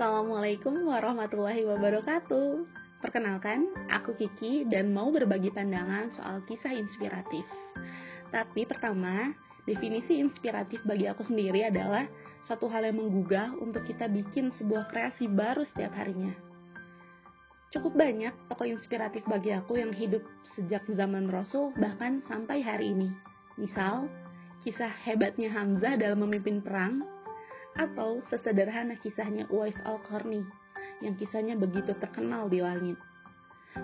Assalamualaikum warahmatullahi wabarakatuh. Perkenalkan, aku Kiki dan mau berbagi pandangan soal kisah inspiratif. Tapi pertama, definisi inspiratif bagi aku sendiri adalah satu hal yang menggugah untuk kita bikin sebuah kreasi baru setiap harinya. Cukup banyak tokoh inspiratif bagi aku yang hidup sejak zaman Rasul bahkan sampai hari ini. Misal, kisah hebatnya Hamzah dalam memimpin perang atau sesederhana kisahnya Uwais Al-Qarni yang kisahnya begitu terkenal di langit.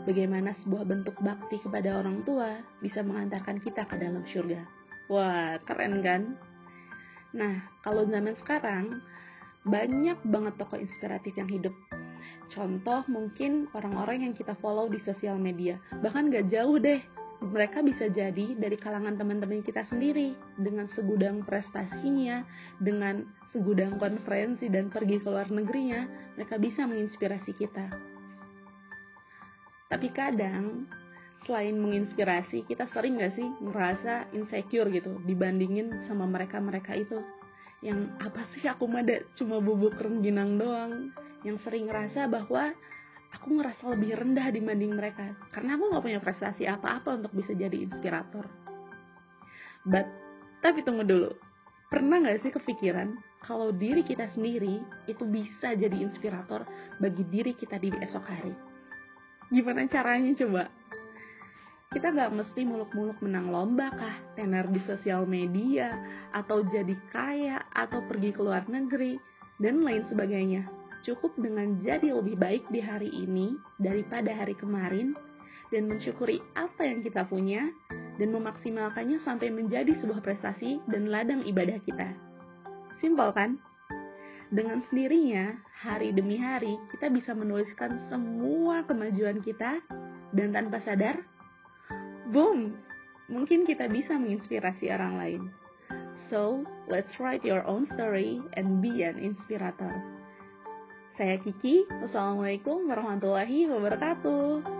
Bagaimana sebuah bentuk bakti kepada orang tua bisa mengantarkan kita ke dalam surga. Wah, keren kan? Nah, kalau zaman sekarang, banyak banget tokoh inspiratif yang hidup. Contoh mungkin orang-orang yang kita follow di sosial media. Bahkan gak jauh deh mereka bisa jadi dari kalangan teman-teman kita sendiri dengan segudang prestasinya, dengan segudang konferensi dan pergi ke luar negerinya, mereka bisa menginspirasi kita. Tapi kadang selain menginspirasi, kita sering gak sih ngerasa insecure gitu dibandingin sama mereka-mereka itu. Yang apa sih aku mah cuma bubuk rengginang doang. Yang sering ngerasa bahwa aku ngerasa lebih rendah dibanding mereka karena aku nggak punya prestasi apa-apa untuk bisa jadi inspirator. But tapi tunggu dulu, pernah nggak sih kepikiran kalau diri kita sendiri itu bisa jadi inspirator bagi diri kita di esok hari? Gimana caranya coba? Kita nggak mesti muluk-muluk menang lomba kah, tenar di sosial media, atau jadi kaya, atau pergi ke luar negeri, dan lain sebagainya cukup dengan jadi lebih baik di hari ini daripada hari kemarin dan mensyukuri apa yang kita punya dan memaksimalkannya sampai menjadi sebuah prestasi dan ladang ibadah kita. Simpel kan? Dengan sendirinya, hari demi hari, kita bisa menuliskan semua kemajuan kita dan tanpa sadar, boom, mungkin kita bisa menginspirasi orang lain. So, let's write your own story and be an inspirator. Saya Kiki, Wassalamualaikum warahmatullahi wabarakatuh.